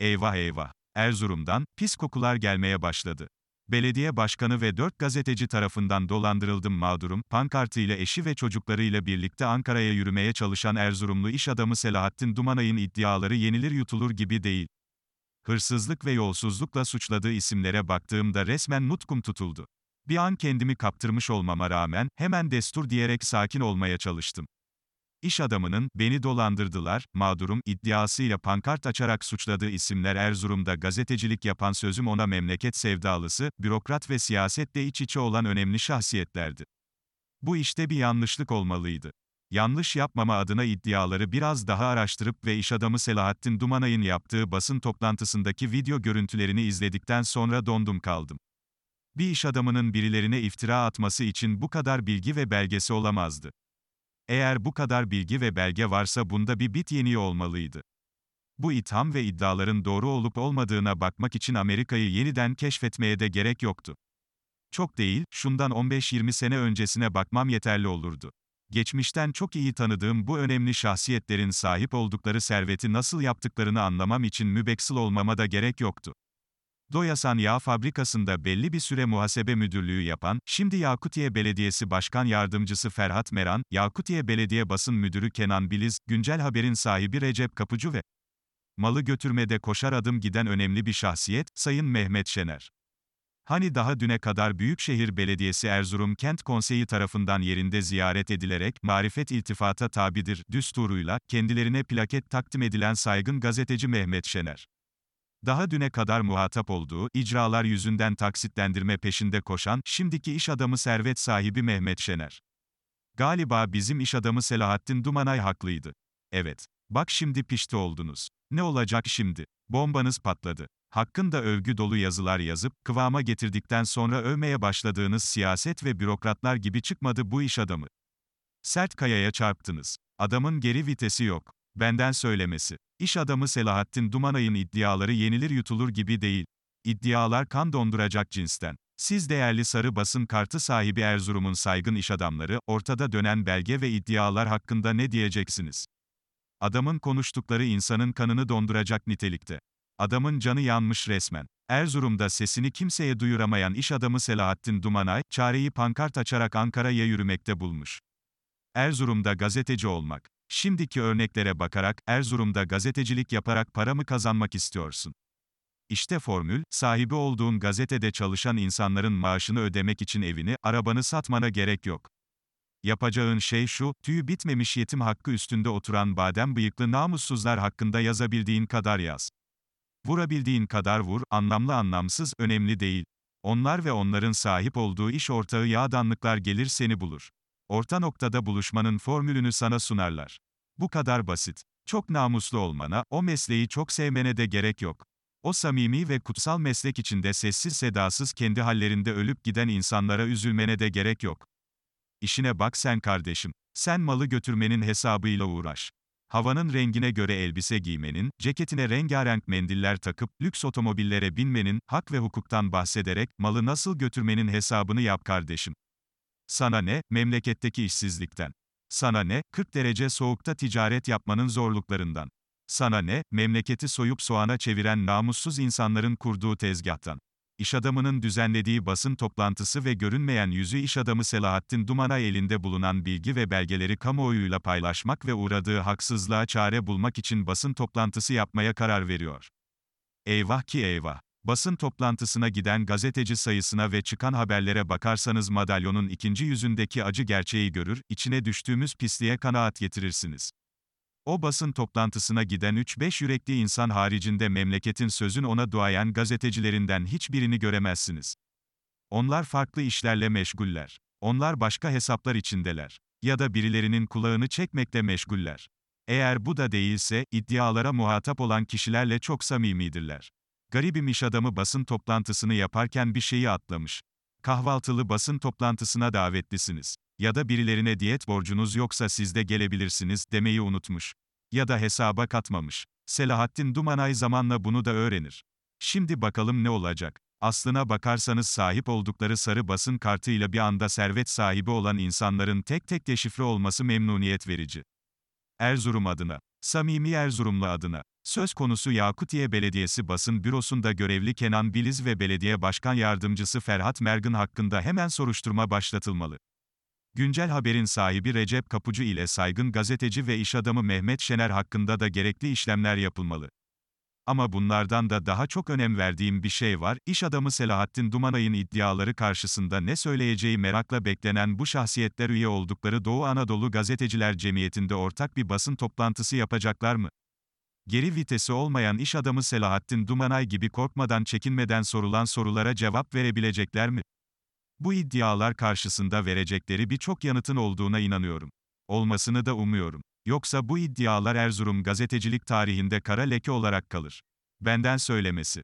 Eyvah eyvah. Erzurum'dan, pis kokular gelmeye başladı. Belediye başkanı ve dört gazeteci tarafından dolandırıldım mağdurum, pankartıyla eşi ve çocuklarıyla birlikte Ankara'ya yürümeye çalışan Erzurumlu iş adamı Selahattin Dumanay'ın iddiaları yenilir yutulur gibi değil. Hırsızlık ve yolsuzlukla suçladığı isimlere baktığımda resmen nutkum tutuldu. Bir an kendimi kaptırmış olmama rağmen, hemen destur diyerek sakin olmaya çalıştım. İş adamının, beni dolandırdılar, mağdurum, iddiasıyla pankart açarak suçladığı isimler Erzurum'da gazetecilik yapan sözüm ona memleket sevdalısı, bürokrat ve siyasetle iç içe olan önemli şahsiyetlerdi. Bu işte bir yanlışlık olmalıydı. Yanlış yapmama adına iddiaları biraz daha araştırıp ve iş adamı Selahattin Dumanay'ın yaptığı basın toplantısındaki video görüntülerini izledikten sonra dondum kaldım. Bir iş adamının birilerine iftira atması için bu kadar bilgi ve belgesi olamazdı. Eğer bu kadar bilgi ve belge varsa bunda bir bit yeniği olmalıydı. Bu itham ve iddiaların doğru olup olmadığına bakmak için Amerika'yı yeniden keşfetmeye de gerek yoktu. Çok değil, şundan 15-20 sene öncesine bakmam yeterli olurdu. Geçmişten çok iyi tanıdığım bu önemli şahsiyetlerin sahip oldukları serveti nasıl yaptıklarını anlamam için mübeksıl olmama da gerek yoktu. Doyasan Yağ Fabrikası'nda belli bir süre muhasebe müdürlüğü yapan, şimdi Yakutiye Belediyesi Başkan Yardımcısı Ferhat Meran, Yakutiye Belediye Basın Müdürü Kenan Biliz, Güncel Haber'in sahibi Recep Kapıcı ve malı götürmede koşar adım giden önemli bir şahsiyet, Sayın Mehmet Şener. Hani daha düne kadar Büyükşehir Belediyesi Erzurum Kent Konseyi tarafından yerinde ziyaret edilerek, marifet iltifata tabidir, düsturuyla, kendilerine plaket takdim edilen saygın gazeteci Mehmet Şener. Daha düne kadar muhatap olduğu, icralar yüzünden taksitlendirme peşinde koşan, şimdiki iş adamı servet sahibi Mehmet Şener. Galiba bizim iş adamı Selahattin Dumanay haklıydı. Evet. Bak şimdi pişti oldunuz. Ne olacak şimdi? Bombanız patladı. Hakkında övgü dolu yazılar yazıp, kıvama getirdikten sonra övmeye başladığınız siyaset ve bürokratlar gibi çıkmadı bu iş adamı. Sert kayaya çarptınız. Adamın geri vitesi yok. Benden söylemesi. İş adamı Selahattin Dumanay'ın iddiaları yenilir yutulur gibi değil. İddialar kan donduracak cinsten. Siz değerli sarı basın kartı sahibi Erzurum'un saygın iş adamları, ortada dönen belge ve iddialar hakkında ne diyeceksiniz? Adamın konuştukları insanın kanını donduracak nitelikte. Adamın canı yanmış resmen. Erzurum'da sesini kimseye duyuramayan iş adamı Selahattin Dumanay, çareyi pankart açarak Ankara'ya yürümekte bulmuş. Erzurum'da gazeteci olmak. Şimdiki örneklere bakarak, Erzurum'da gazetecilik yaparak para mı kazanmak istiyorsun? İşte formül, sahibi olduğun gazetede çalışan insanların maaşını ödemek için evini, arabanı satmana gerek yok. Yapacağın şey şu, tüyü bitmemiş yetim hakkı üstünde oturan badem bıyıklı namussuzlar hakkında yazabildiğin kadar yaz. Vurabildiğin kadar vur, anlamlı anlamsız, önemli değil. Onlar ve onların sahip olduğu iş ortağı yağdanlıklar gelir seni bulur. Orta noktada buluşmanın formülünü sana sunarlar. Bu kadar basit. Çok namuslu olmana, o mesleği çok sevmene de gerek yok. O samimi ve kutsal meslek içinde sessiz sedasız kendi hallerinde ölüp giden insanlara üzülmene de gerek yok. İşine bak sen kardeşim. Sen malı götürmenin hesabıyla uğraş. Havanın rengine göre elbise giymenin, ceketine rengarenk mendiller takıp, lüks otomobillere binmenin, hak ve hukuktan bahsederek, malı nasıl götürmenin hesabını yap kardeşim. Sana ne, memleketteki işsizlikten. Sana ne, 40 derece soğukta ticaret yapmanın zorluklarından. Sana ne, memleketi soyup soğana çeviren namussuz insanların kurduğu tezgahtan. İş adamının düzenlediği basın toplantısı ve görünmeyen yüzü iş adamı Selahattin Dumanay elinde bulunan bilgi ve belgeleri kamuoyuyla paylaşmak ve uğradığı haksızlığa çare bulmak için basın toplantısı yapmaya karar veriyor. Eyvah ki eyvah. Basın toplantısına giden gazeteci sayısına ve çıkan haberlere bakarsanız madalyonun ikinci yüzündeki acı gerçeği görür, içine düştüğümüz pisliğe kanaat getirirsiniz. O basın toplantısına giden 3-5 yürekli insan haricinde memleketin sözün ona duayen gazetecilerinden hiçbirini göremezsiniz. Onlar farklı işlerle meşguller. Onlar başka hesaplar içindeler. Ya da birilerinin kulağını çekmekle meşguller. Eğer bu da değilse, iddialara muhatap olan kişilerle çok samimidirler. Garibim iş adamı basın toplantısını yaparken bir şeyi atlamış. Kahvaltılı basın toplantısına davetlisiniz. Ya da birilerine diyet borcunuz yoksa siz de gelebilirsiniz demeyi unutmuş. Ya da hesaba katmamış. Selahattin Dumanay zamanla bunu da öğrenir. Şimdi bakalım ne olacak? Aslına bakarsanız sahip oldukları sarı basın kartıyla bir anda servet sahibi olan insanların tek tek deşifre olması memnuniyet verici. Erzurum adına, samimi Erzurumlu adına, Söz konusu Yakutiye Belediyesi basın bürosunda görevli Kenan Biliz ve belediye başkan yardımcısı Ferhat Mergin hakkında hemen soruşturma başlatılmalı. Güncel haberin sahibi Recep Kapucu ile saygın gazeteci ve iş adamı Mehmet Şener hakkında da gerekli işlemler yapılmalı. Ama bunlardan da daha çok önem verdiğim bir şey var, iş adamı Selahattin Dumanay'ın iddiaları karşısında ne söyleyeceği merakla beklenen bu şahsiyetler üye oldukları Doğu Anadolu Gazeteciler Cemiyeti'nde ortak bir basın toplantısı yapacaklar mı? Geri vitesi olmayan iş adamı Selahattin Dumanay gibi korkmadan çekinmeden sorulan sorulara cevap verebilecekler mi? Bu iddialar karşısında verecekleri birçok yanıtın olduğuna inanıyorum. Olmasını da umuyorum. Yoksa bu iddialar Erzurum gazetecilik tarihinde kara leke olarak kalır. Benden söylemesi.